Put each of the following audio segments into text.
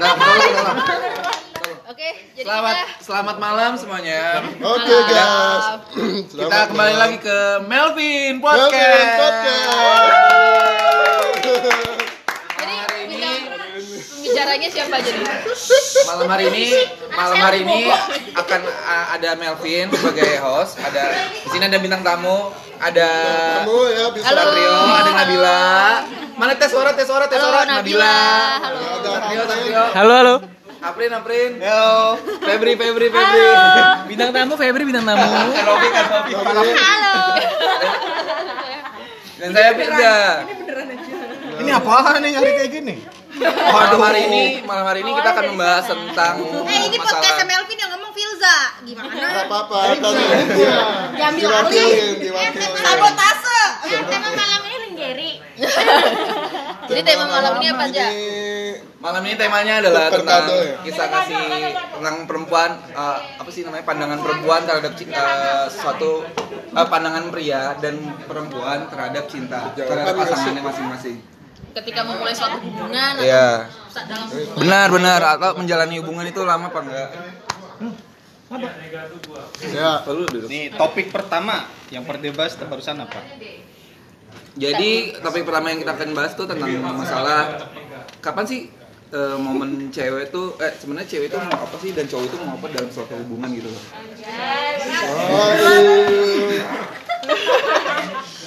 Nah. Oke, jadi Selamat kita selamat malam semuanya. Oke Malam. guys. Kita kembali malam. lagi ke Melvin Melvin Podcast. Podcast. jadi hari ini- bintang pembicaranya siapa aja nih? Malam hari ini, malam hari ini akan uh, ada Melvin sebagai host, ada di sini ada bintang tamu, ada Kamu ya bisa. Halo. Satrio, ada Nabila. Mana tes suara, tes suara, tes Halo suara, Nabila. Halo. Satrio. Halo, halo. Aprin, Aprin. Halo. Febri, Febri, Febri. Bintang tamu Febri bintang tamu. Robi, kan Robi. Hamid. Halo. Dan saya Firza. Ini apaan nih nyari kayak gini? Malam hari ini, malam hari ini kita akan membahas tentang Eh ini podcast Melvin yang ngomong Filza Gimana? Gak apa-apa tadi. Diambil alih diwakilin. Sabotase tema malam ini Lenggeri. Jadi tema malam ini apa aja? Malam ini temanya adalah tentang ya? kisah kasih tentang perempuan eh, apa sih namanya pandangan perempuan terhadap cinta eh, suatu eh, pandangan pria dan perempuan terhadap cinta terhadap pasangannya masing-masing. Ketika memulai suatu hubungan atau Iya. saat dalam hubungan. Benar benar atau menjalani hubungan itu lama apa enggak? Ya. Nih topik pertama yang pernah dibahas barusan apa? Jadi topik pertama yang kita akan bahas tuh tentang masalah kapan sih eh, momen cewek tuh eh sebenarnya cewek itu mau apa sih dan cowok itu mau apa dalam suatu hubungan gitu loh. Aduh.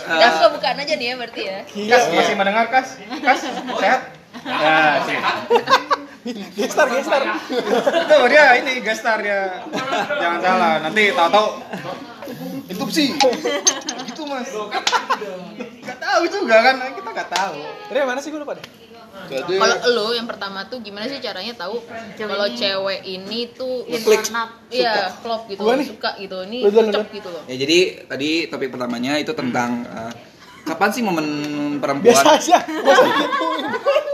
Kas bukaan aja nih ya berarti ya. Kas masih mendengar Kas? Kas sehat? Ya, sih. gestar, gestar. Tuh dia ini gestar ya. Jangan salah, nanti tahu-tahu interupsi. Gitu mas. Gak tahu juga kan, kita gak tahu. Tadi mana sih gue lupa deh? Jadi Kalau lo yang pertama tuh gimana sih caranya tahu kalau cewek ini tuh Klik. iya klop gitu, Gua nih. suka gitu, ini Lu duluan, cocok duluan. gitu loh. Ya jadi tadi topik pertamanya itu tentang eh, kapan sih momen perempuan Biasa aja. Usah gituin.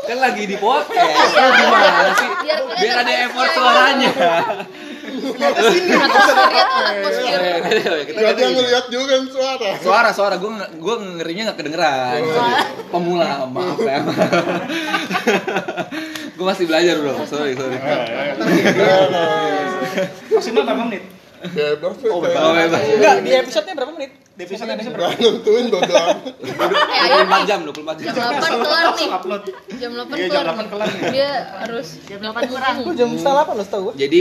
kan lagi di podcast lu gimana sih Biar biar ada effort suaranya Kita dia ngeliat juga yang suara. suara suara gue gue ngerinya nggak kedengeran pemula maaf ya gue masih belajar bro sorry sorry Maksimal berapa menit? Bebas sih. oh bebas Enggak, di episode-nya berapa menit? Di episode Indonesia berapa? Gak nentuin bodo amat. Eh ayo 24 nih. jam 24 Jam jam 8 kelar nih. Upload. Jam 8 Iya, kelar. jam 8 nih. kelar. Dia harus jam 8 kurang. Jam setengah 8 loh setau gue. jadi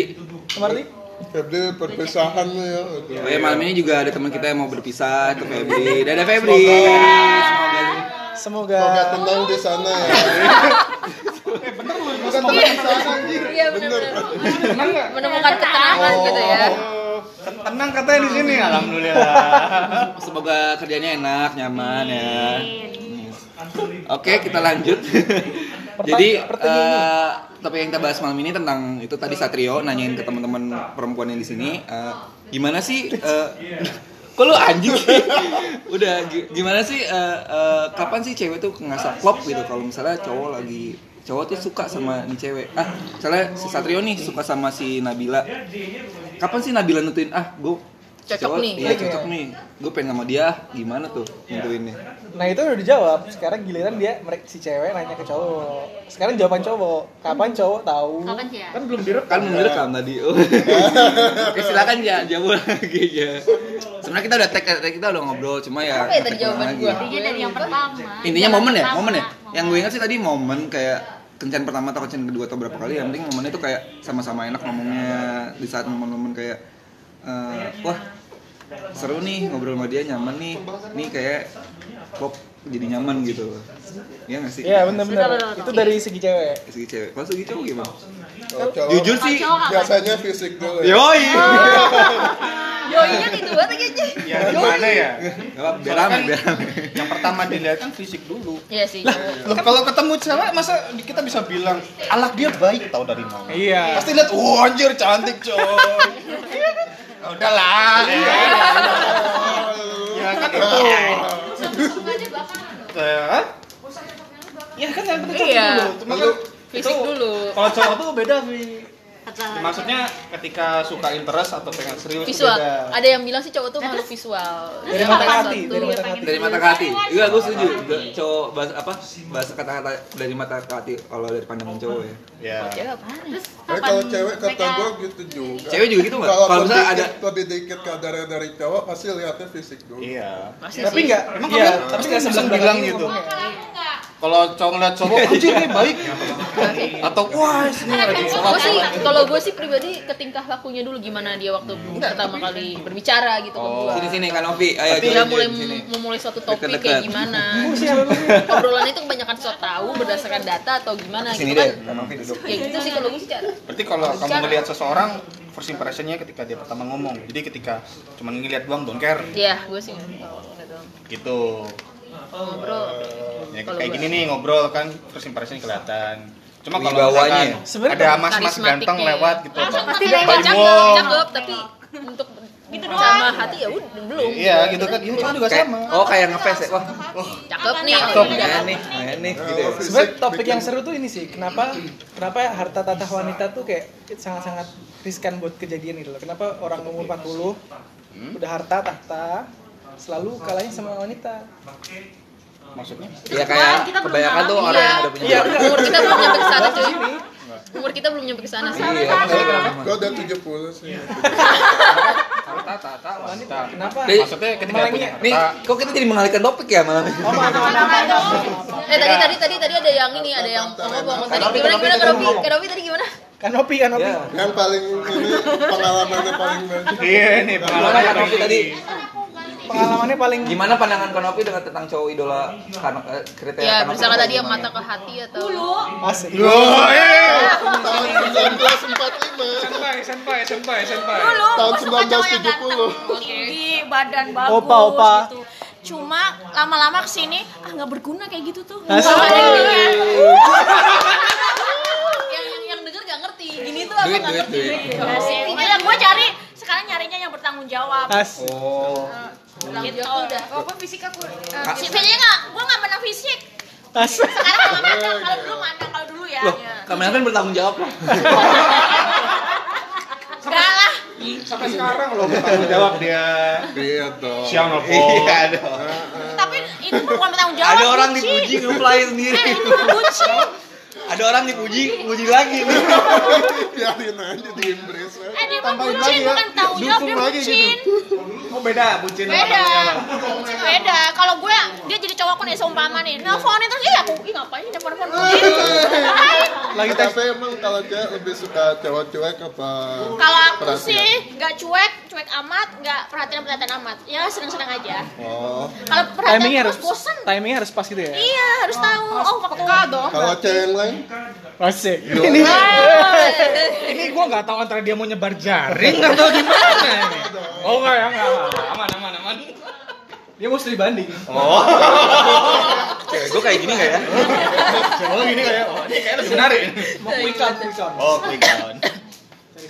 Kemarin Febri perpisahan ya. oh ya, malam ini juga ada teman kita yang mau berpisah itu Febri dadah Febri Semoga Semoga tenang di sana ya. Bukan tenang di sana anjir. Iya benar-benar. Tenang? Menemukan ketenangan gitu ya. Oh, tenang katanya di sini. Alhamdulillah. semoga kerjanya enak nyaman ya Oke, kita lanjut. Jadi eh, topik yang kita bahas malam ini tentang itu tadi Satrio nanyain ke teman-teman perempuan yang di sini, eh, gimana sih? eh, kok lu anjing? Udah gi- gimana sih? eh, eh, kapan sih cewek tuh ngerasa klop gitu? Kalau misalnya cowok lagi cowok tuh suka sama nih cewek. Ah, misalnya si Satrio nih suka sama si Nabila. Kapan sih Nabila nentuin? Ah, gue Cocok nih. Iya cocok nih. Gue pengen sama dia. Gimana tuh nentuinnya? Nah itu udah dijawab. Sekarang giliran dia mereka si cewek nanya ke cowok. Sekarang jawaban cowok. Kapan cowok tahu? Kapan sih ya? Kan belum direkam. kan belum direkam tadi oh. Oke silakan ya jawab lagi ya sebenarnya kita udah tag tag kita udah ngobrol cuma ya Apa ya tadi jawaban lagi. gua? Intinya dari yang pertama. intinya momen ya momen ya yang gue ingat sih tadi momen kayak kencan pertama atau kencan kedua atau berapa kali yang penting momennya tuh kayak sama-sama enak ngomongnya di saat momen-momen kayak eh, wah seru nih ngobrol sama dia nyaman nih nih kayak kok jadi nyaman gitu Iya gak sih? Iya benar-benar. Benar, Itu dari segi cewek. Segi cewek, kalau segi cowok gimana? Cowok, Jujur sih, kapan? biasanya fisik dulu ya. yoi Yoinya gitu banget kayaknya. Ya gimana ya? Gak apa, biar rame, biar rame Yang pertama dilihat kan fisik dulu. Iya sih. cowok. Loh, kalau ketemu cewek masa kita bisa bilang alak dia baik tahu dari mana? Iya. Pasti lihat, wah anjir cantik coy. Udahlah. Ya kan itu. Ya kan yang penting cocok Iya. dulu. Cuma kan Fisik itu- dulu. Kalau cowok tuh beda, Vi. Masa. Maksudnya ketika suka interest atau pengen serius visual beda. ada yang bilang sih cowok tuh makhluk visual Dari mata salah hati, dari mata hati. dari mata ke hati iya gue setuju cowok bahas apa bahasa kata-kata dari mata ke hati kalau dari pandangan cowok ya Ya. cewek? Tapi kalau cewek kata gue gitu juga. cewek juga gitu nggak Kalau misalnya ada lebih dikit kadarnya dari cowok pasti lihatnya fisik dulu. Iya. Pasti Tapi enggak, Emang iya, tapi enggak bisa sebelah bilang gitu? Kalau cowok ngeliat cowok, anjir nih baik. Atau wah, ini lagi gue sih kalau gue sih pribadi ke tingkah lakunya dulu gimana dia waktu pertama kali berbicara gitu ke gue sini sini kan Novi ayo dia mulai sini memulai suatu topik Deket-deket. kayak gimana obrolan itu kebanyakan so tahu berdasarkan data atau gimana sini gitu deh kan Novi duduk ya gitu sih kalau gue sih cara Berarti kalau kamu ngelihat seseorang, first impressionnya ketika dia pertama ngomong. Jadi ketika cuma ngeliat doang, don't care. Iya, gue sih. Gitu. ngobrol Ya, kayak gini nih ngobrol kan first impression kelihatan. Cuma kalau misalkan ya? Ada mas-mas ganteng ya. lewat gitu. Pasti Cakep, tapi untuk gitu sama hati ya udah belum. Iya gitu kan, ini kan juga sama. oh kayak ngefans ya? Wah. Cakep nih cakep. oh, ya nih ya nih gitu. ya Sebenarnya topik yang seru tuh ini sih, kenapa kenapa harta tata wanita tuh kayak sangat-sangat riskan buat kejadian gitu loh. Kenapa orang umur 40 udah harta tahta selalu kalahnya sama wanita. Maksudnya? ya kayak kita belum kebanyakan tuh orang yang udah punya Iya, umur kita belum nyampe ke sana cuy. Umur kita belum nyampe ke sana sih. iya kenapa Gue udah 70 sih. Tata, tata, wanita. Kenapa? Jadi, Maksudnya ketika punya nih kok kita jadi mengalihkan topik ya malam ini Oh. Eh tadi tadi tadi tadi ada yang ini, ada yang ngomong tadi gimana gimana tadi Kanopi? Kanopi tadi gimana? Kanopi, kanopi. ya Yang paling ini pengalamannya paling banyak. Iya nih pengalaman Kanopi tadi Pengalamannya paling gimana pandangan Kanopi dengan tentang cowok idola karena eh, kriteria Ya, apa tadi yang mata ke hati atau asik. Oh, iya. Tahun 1945. Senpai, senpai, senpai, senpai. Dulu Tahun gua suka cowok yang 1970. ganteng, tinggi, badan bagus Opa, opa. gitu. Cuma lama-lama ke sini ah nggak berguna kayak gitu tuh. Asik. Nggak ada yang denger. yang yang yang denger gak ngerti. Ini tuh apa Duit, nggak ngerti. duit. Nggak sih. Makanya gue cari sekarang nyarinya yang bertanggung jawab. Asik. oh Gitu udah. Walaupun fisik aku uh, fisiknya nggak, gue nggak menang fisik. Sekarang kalau mandang, kalau dulu mandang, kalau dulu ya. loh kamera kan bertanggung jawab loh Enggak lah. Sampai sekarang loh bertanggung jawab dia. Iya dong. Siang nelfon. iya dong Tapi ini bukan bertanggung jawab. ada orang dipuji ngeplay sendiri Eh, itu bucin. ada orang dipuji puji lagi nih Biarin aja di embrace aja. Eh dia mah bucin bukan tanggung jawab dia bucin. Oh beda, bucin sama Beda. Bucin beda. Kalau gue dia jadi cowokku nih seumpama nih. Nelfonin terus iya aku ih ngapain nelfon nelfon gitu. Lagi tes. Tapi emang kalau cewek lebih suka cowok cuek apa? Kalau aku perhatian? sih nggak cuek, cuek amat, nggak perhatian perhatian amat. Ya seneng-seneng aja. Oh. Kalau perhatian Timingnya terus harus bosan. timingnya harus pas gitu ya. Iya harus tahu. Oh waktu dong. Kalau cewek yang lain? Asik. Ini Ini gua nggak tahu antara dia mau nyebar jaring atau gimana nih. Oh enggak ya, enggak. Aman, aman, aman. dia mau studi banding. Oh. cewek gue kayak gini gak ya Oh gini kayak, oh ini kayak lebih menarik. Mau quick count, quick count. Oh, quick count.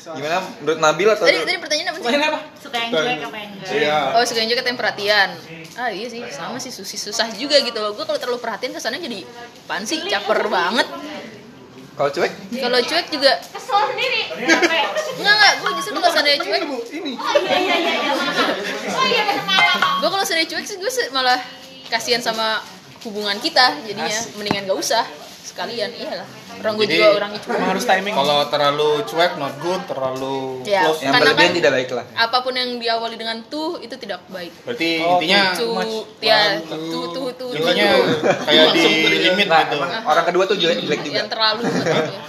gimana menurut Nabil atau Tadi tadi pertanyaan apa sih? Pertanyaan apa? Suka yang cuek apa yang enggak? Iya. Oh suka yang juga yang perhatian Ah iya sih sama sih susah, susah juga gitu loh Gue kalau terlalu perhatian kesannya jadi Apaan sih caper banget kalau cuek? Kalau cuek juga. Kesel sendiri. Enggak enggak. Gue justru kalau seandainya cuek. Oh iya iya iya iya. Oh iya. Gue kalau seandainya cuek sih gue malah kasihan sama hubungan kita Jadinya. Mendingan gak usah. Sekalian iyalah Orang gue juga cuek Emang harus timing. Kalau terlalu cuek not good, terlalu Ya, close. yang berlebihan kan- tidak baik lah. Apa pun yang diawali dengan tuh itu tidak baik. Berarti Oh, intinya Tuh, ya, tuh, tuh, tuh, intinya kayak di limit nah gitu. orang kedua tuh jelek jelek juga. Yang terlalu gitu.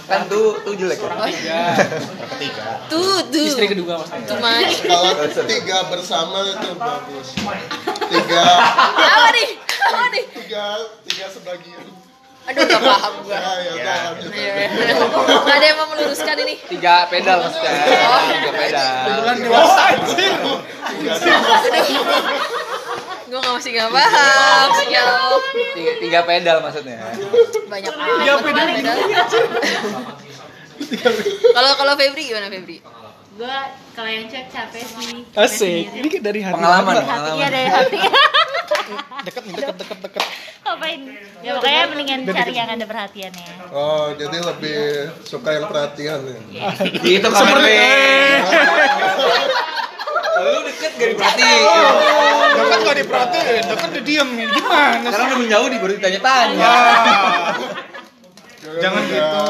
Kan tuh tuh jelek ya? Oh, Yang ketiga. tuh tuh. Istri kedua much. Kalau tiga bersama itu bagus. Tiga, apa nih? Apa nih? Tiga, tiga sebagian. Aduh gak paham gua. Ya, ya, Ya. Iya, iya. Nggak ada yang mau meluruskan ini. Tiga pedal maksudnya Oh. tiga pedal. Kebetulan dewasa anjir. gue nggak masih nggak paham. Sial. Tiga, tiga pedal maksudnya. Banyak amat pedal kalau kalau Febri gimana Febri Gue kalau yang cuek capek sih. Asik. Ini kayak dari hati. Pengalaman, iya dari hati. Deket nih, deket, deket, deket. Ngapain? Ya pokoknya mendingan cari yang ada perhatiannya. Oh, jadi lebih suka yang perhatian ya. Gitu kamar Lu deket gak diperhatiin. Deket gak diperhatiin, deket dia diem Gimana? Sekarang udah menjauh di baru ditanya-tanya. Jangan gitu.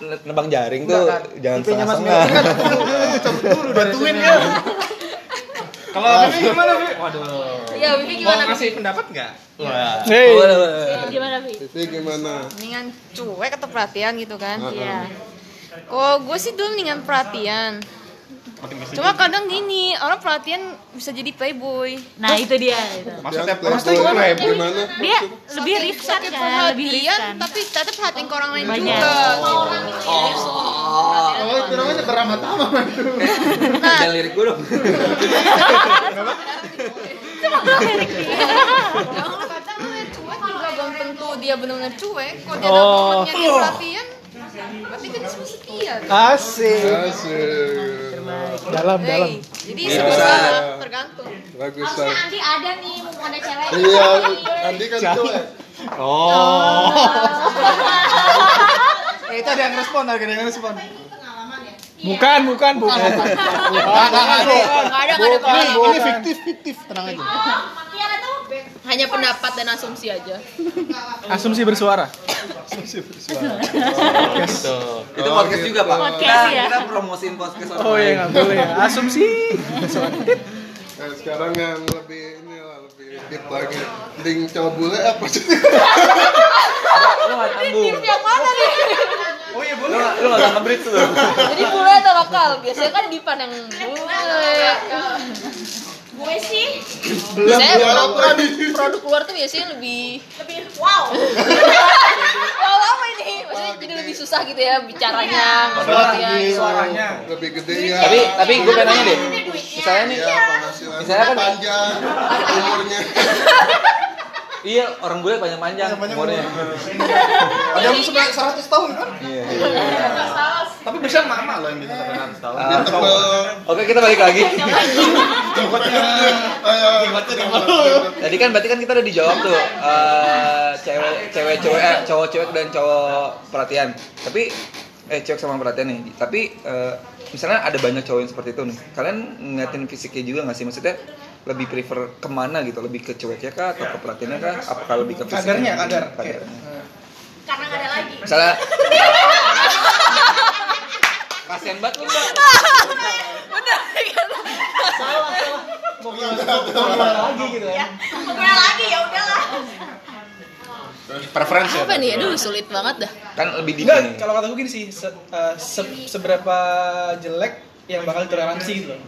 Nebang jaring tuh jangan IP-nya Mas setengah-setengah. Cabut dulu, bantuin ya. Kalau Bibi gimana, Bi? Waduh. Ya, Bibi Mau gimana? ngasih pendapat nggak? Wah. Hey. Gimana, Vi? Tapi gimana? mendingan cuek atau perhatian gitu kan Iya. kalau gue sih dulu mendingan perhatian cuma kadang gini orang perhatian bisa jadi playboy Nah, itu dia itu. Maksudnya maksudnya playboy gimana? Gimana? Dia lebih riskan kan, lebih riskan. tapi tetap perhatian ke orang lain Banyak. juga Oh, itu namanya beramat-ama itu. Dan lirik gue dong. Jangan juga belum tentu dia benar-benar cuek kalau dia ada Oh. momennya dia perhatian berarti kan dia semua setia Asik. Asik. Dalam, dalam. Hey, jadi Iya, semua bisa. tergantung Bagus, Harusnya. Andi ada nih, mumpung ada cewek. Iya, Andi kan cuek. Oh. Eh, itu ada yang respon, ada yang respon. Bukan, bukan, bukan. Bukan, Ini bukan. fiktif, fiktif, tenang aja. Tiara tuh Hanya pendapat dan asumsi aja. Asumsi bersuara. Gitu. Itu podcast juga, Pak. Podcast, Kita ya. kita promosiin podcast orang Oh iya, nggak boleh ya. Asumsi. Nah, sekarang yang lebih ini lah, lebih deep lagi. Cowok bule apa sih? Lu nggak tanggung. Yang mana nih? Lu nggak lu nggak tanggung bridge tuh. Jadi bule atau lokal? Biasanya kan Dipan yang bule. Gue sih Biasanya produk, produk luar tuh biasanya lebih lebih wow. Wow apa ini? Maksudnya jadi lebih susah gitu ya bicaranya, ngobrolnya. Suaranya. Lebih gede ya. Tapi tapi gue pengen nanya deh. Misalnya nih, ya Misalnya kan- panjang umurnya. iya orang bule panjang-panjang umurnya. Ada yang sampai 100 tahun kan? Iya. Tapi bisa mama loh yang bisa sampai 100 tahun. Ah, Tebel. Oke kita balik lagi. Tadi kan berarti kan kita udah dijawab tuh eh, cewek cewek cewek eh, cowok cewek dan cowok perhatian. Tapi eh cewek sama perhatian nih. Tapi eh, misalnya ada banyak cowok yang seperti itu nih. Kalian ngeliatin fisiknya juga nggak sih? Maksudnya lebih prefer ke mana gitu? Lebih ke ceweknya kah atau ke perhatiannya kah? Apakah lebih ke fisiknya? Kadarnya, kadar. Kadarnya. Karena gak ada lagi. Misalnya Kasian banget lu mbak Mau gimana lagi gitu ya? Mau pernah lagi ya udahlah. Preferensi. Apa nih? Aduh sulit banget dah. Kan lebih di Enggak, sini kalau kata gue gini sih, se- eh, se- seberapa jelek yang bakal ditoleransi gitu loh.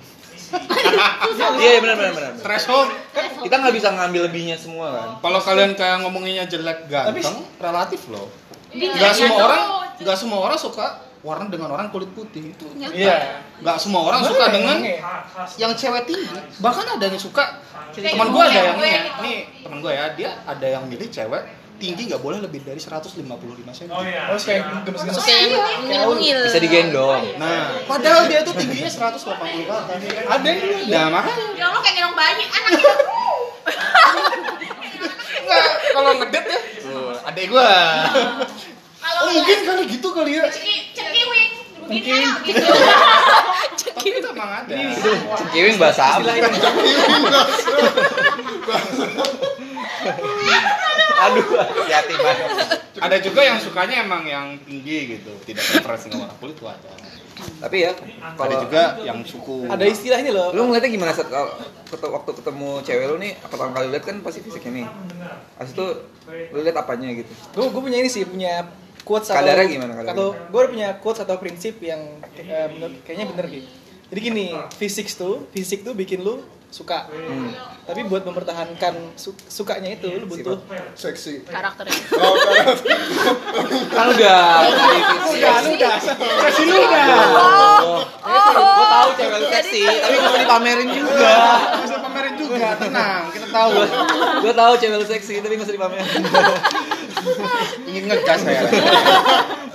Iya benar benar benar Threshold. Kita nggak bisa ngambil lebihnya semua kan Kalau kalian kayak ngomonginnya jelek ganteng, Tapi- relatif loh. Gak semua orang, gak semua orang suka warna dengan orang kulit putih itu. Iya. Gak semua orang suka dengan yang cewek tinggi. Bahkan ada yang suka. Teman gue ada yang ini ya. Nih teman gue ya, dia ada yang milih cewek tinggi gak boleh lebih dari 155 cm. Oh, kayak gemes-gemes. Terus kayak mungil-mungil. bisa digendong Nah, padahal dia tuh tingginya 180 ke atas. Ada yang. Nah, makanya Ya Allah kayak gendong bayi anak. enggak kalau ngedet ya. Tuh, adek gua. Oh, mungkin kali gitu kali ya. Ceki ceki wing. Begini anak gitu. Emang ada. Cekiwing bahasa apa? Aduh, hati-hati banget. Ada juga yang sukanya emang yang tinggi gitu, tidak preferensi dengan warna kulit tuh ada. Tapi ya, Ada kalau juga yang suku. Ada istilah ini loh. lu ngeliatnya gimana saat waktu ketemu cewek lu nih pertama kali lihat kan pasti fisiknya nih Habis itu lu lihat apanya gitu Gue gue punya ini sih, punya quotes atau Kadarnya gimana kadarnya? Atau gue punya quotes atau prinsip yang eh, menurut- kayaknya bener gitu. Jadi gini, fisik tuh, fisik tuh bikin lu suka. Hmm. Tapi buat mempertahankan su- sukanya itu lu butuh Seksi. Karakternya. Oh, karena kan udah. Udah, udah. Kasih lu udah. Oh, gue tahu cewek lu seksi, tapi gak usah dipamerin juga. Nggak usah pamerin juga, tenang, kita tahu. Gue tahu cewek lu seksi, tapi gak usah dipamerin. Ingin ngegas saya.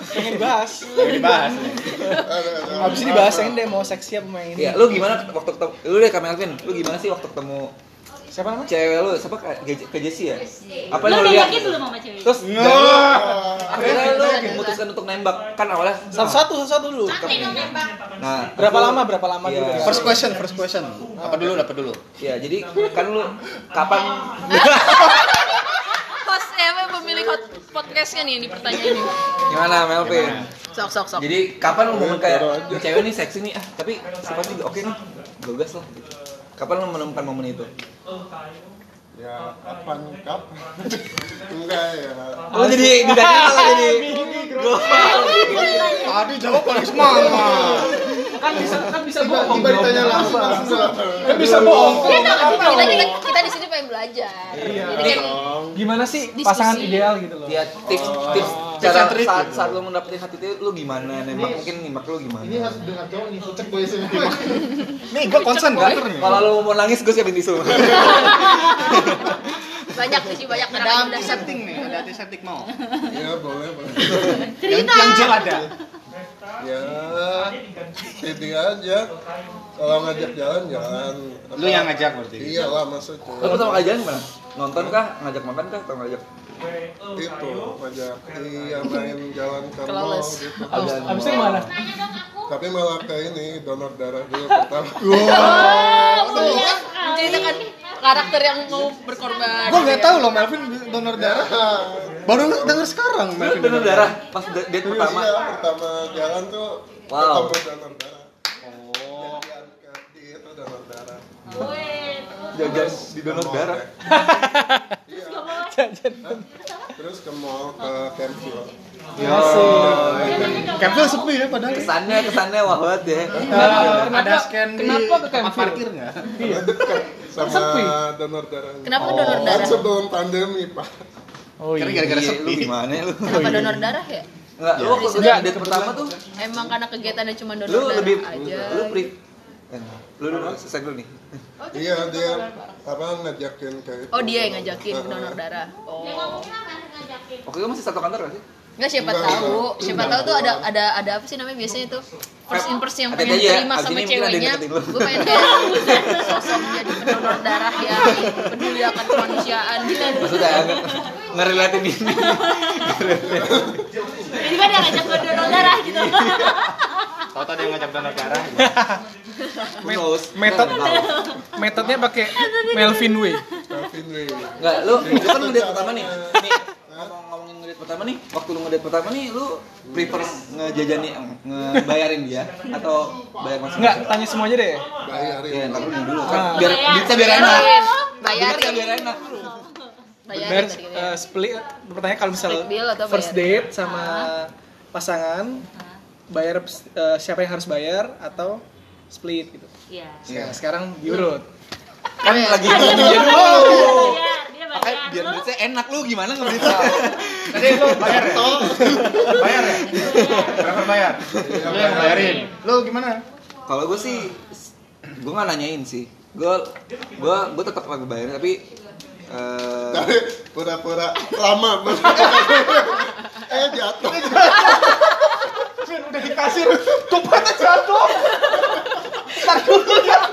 pengen dibahas. Lagi dibahas. Ada, ada. Habis ini bahas yang deh mau seksi apa yang ini. Iya, lu gimana waktu ketemu lu deh Kak Melvin, lu gimana sih waktu ketemu Siapa namanya? cewek lu siapa ke Jessie ya? Apa Lu yang lu lihat? dulu sama cewek. Terus No. akhirnya lu memutuskan untuk nembak kan awalnya Satu-satu, satu-satu dulu. Santai dong nembak. Nah, Berapa lama? Berapa lama Iya. dulu? First question, first question. Apa dulu, dapat dulu. Ya, jadi kan lu kapan eh apa pemilik hot- podcastnya nih ini pertanyaan ini. gimana Melvin? Sok sok sok. Jadi kapan lu momen kayak "Ini cewek nih seksi nih ah, tapi sifatnya juga oke nih. Gegas lah. Kapan lu menemukan momen itu? Ya, kapan kap? Enggak ya. Lu jadi ditanya malah jadi Tadi jawab paling semangat. Kan bisa kan bisa Tiba tiba ditanya langsung. Kan bisa bohong. kita, kita, kita, kita di sini belajar. Iya. Jadi kan Gimana sih Diskusi. pasangan ideal gitu loh? ya tips tips Tips cara trick saat gitu. saat lu mendapetin hati itu lu gimana nembak mungkin nembak lu gimana Ini harus dengar cowok nih, cek gue sini. Nih, gua konsen nih. kalau lu mau nangis gue siapin tisu banyak sih banyak Ada antiseptik nih, ada antiseptik mau. Ya, boleh, boleh. Yang, yang gel ada. Ya, ini aja. Kalau ngajak jalan, jalan. Lu yang ngajak berarti. Iyalah, masa lu cowok. pertama kali jalan gimana nonton kah ngajak makan kah atau ngajak Itu, ngajak iya main jalan ke mall gitu. Abis, abis itu gimana? Tapi malah ke ini, donor darah dulu pertama. menceritakan karakter yang mau berkorban. Gua nggak tahu loh Melvin donor darah. Baru denger sekarang Melvin donor darah pas date pertama ya, pertama jalan tuh Wow. ketemu donor darah. Oh. Di itu donor darah. jajan di donor darah Iya. Terus ke mall ke Campfield. Ya sih. Campbell sepi ya padahal. kesannya kesannya wah banget ya ada scan di kenapa ke tempat Campbell? parkir nggak? sama sepi. donor darah. Kenapa donor Kan darah? sebelum pandemi, Pak. Oh Karena iya. gara-gara Iya, sepi. lu gimana lu Kenapa donor darah ya? Enggak, lu waktu Enggak. date date pertama tuh Emang karena kegiatannya cuma donor lu darah lebih aja. lu pri Eh, lu dulu selesai dulu nih Iya, dia apa ngajakin kayak. Oh dia yang ngajakin donor darah. Oh. waktu itu masih satu kantor gak sih Enggak siapa Enggak, tahu, enggak. siapa tahu tuh ada ada ada apa sih namanya biasanya tuh first in first yang pengen aja ya, terima sama ceweknya. Gue pengen kayak sosok jadi pendonor darah yang peduli akan kemanusiaan gitu. maksudnya nge- ngerelatin ini Jadi kan dia ngajak donor darah gitu. Tahu tadi yang ngajak donor darah. Tahu. metodenya pakai Melvin Way. Calvin Way. Enggak, lu lu kan ngedate pertama nih. Nih, ngedate pertama nih, waktu lu ngedate pertama nih, lu prefer ngejajani ngebayarin dia atau bayar masing Enggak, tanya semua aja deh. Bayarin. Iya, ntar dulu dulu kan Ah. biar duitnya biar enak. Bayarin, biar enak. bayarin Bayar tadi eh, split bertanya kalau misal first date sama pasangan bayar eh, siapa yang harus bayar atau split gitu. Iya. Iya. Sekarang diurut. Kan lagi Dia dulu. Makanya biar duitnya enak lu gimana ngeberita? Tadi lu bayar ya? Bayar ya? Berapa bayar? Lu yang bayarin. Lu gimana? Kalau gue sih, gue nggak nanyain sih. Gue gue gue tetap nggak bayarin tapi eh Tapi pura-pura lama bener. eh jatuh. Udah di kasir, jatuh.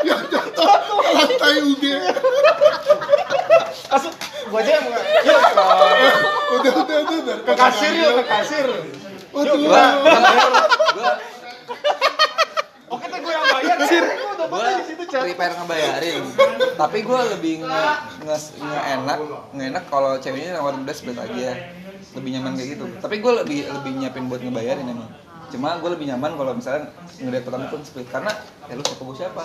Ya jatuh. Lantai UG. Langsung gua aja yang Yuk, Udah udah udah. udah. ke kasir yuk, ke kasir. Gue gue Oke, tuh gua yang bayar. Sir, gue prepare ngebayarin. Tapi gue lebih nge, nge, nge enak nge enak kalau ceweknya nawarin udah split aja. Lebih nyaman kayak gitu. Tapi gue lebih lebih nyiapin buat ngebayarin emang. Cuma gue lebih nyaman kalau misalnya ngeliat pertama pun split karena ya lu siapa gue siapa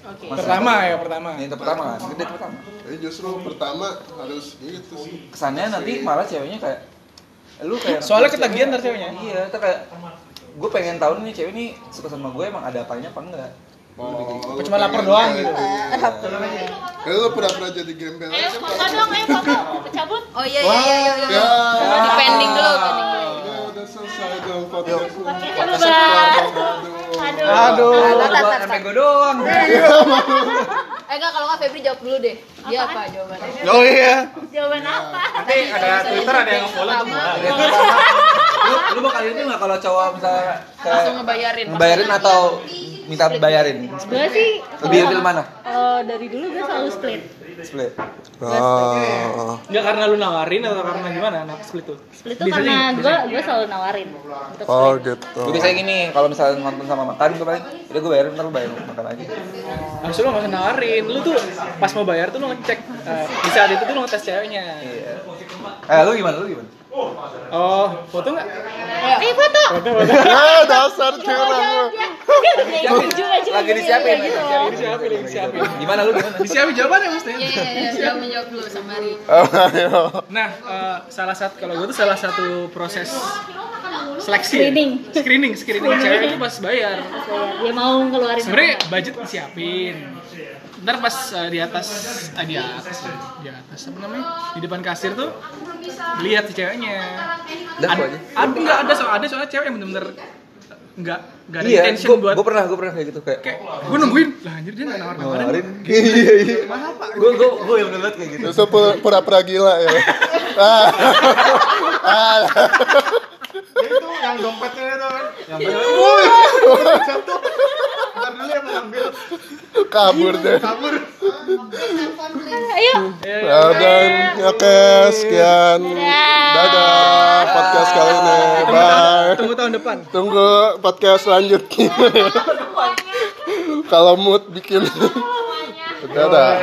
Oke. Masa- Pertama ya, pertama. Ini pertama kan, ini pertama. Jadi justru pertama harus gitu sih. Kesannya nanti malah ceweknya kayak lu kayak Soalnya ketagihan ntar ceweknya. Iya, itu kayak gue pengen tahu nih cewek ini suka sama gue emang ada apanya apa enggak. Oh, Apa cuma lapar doang gitu. Kalau lu pura-pura jadi gembel Ayo foto dong, ayo foto. Cabut. Oh iya iya iya iya. iya. Ya. Di pending dulu, pending dulu. Ya udah selesai dong podcast. Kita bebas. Aduh. Aduh. Sampai gue doang. Eh enggak kalau nggak Febri jawab dulu deh. Dia apa jawabannya? Oh iya. Jawaban apa? Nanti ada Twitter ada yang follow tuh. Pertama. gua. lu, lu bakal itu nggak kalau cowok misalnya langsung ngebayarin ngebayarin atau minta bayarin gue sih lebih lebih mana kalau dari dulu gue selalu split split Oh. Enggak karena lu nawarin atau karena gimana anak split tuh? split tuh karena gue gue selalu nawarin untuk Oh split. gitu. gue biasanya gini kalau misalnya nonton sama makan gue paling udah gue bayarin ntar lu bayar makan aja Harusnya lu gak usah nawarin. Lu tuh pas mau bayar tuh lu ngecek eh, di saat itu tuh lu ngetes ceweknya. iya eh lu gimana lu gimana Oh, foto nggak? eh foto Foto, foto. Eh dasar curang lu. Lagi disiapin lagi Ini disiapin siapa nih? Siapa? gimana lu gimana Disiapin jawabannya mas Iya, iya, iya, jawab menjawab dulu sama Ari. Oh, ayo. Nah, eh, salah satu kalau gue tuh salah satu proses seleksi. Screening. Screening, screening cewek itu pas bayar. dia mau ngeluarin Sebenarnya budget disiapin. Ntar pas eh, di atas, ah, di atas, ya, di atas apa namanya? Di depan kasir tuh lihat si ceweknya. Ada nggak ada so ada soalnya cewek yang bener-bener nggak nggak ada iya intention gue buat gue pernah gue pernah kayak gitu kayak kayak gue nungguin. Lah anjir dia nggak nawar nawarin nawarin. iya iya. Gue gue gue yang banget kayak gitu. Pu- pura-pura gila ya. Ah. Ah. itu yang dompetnya itu kan. Yang satu ntar dulu yang mengambil Kabur deh. kabur ayo Ya dan oke sekian. Dadah podcast kali ini. Bye. tunggu tahun depan Tunggu podcast selanjutnya. Kalau mood bikin. Dadah.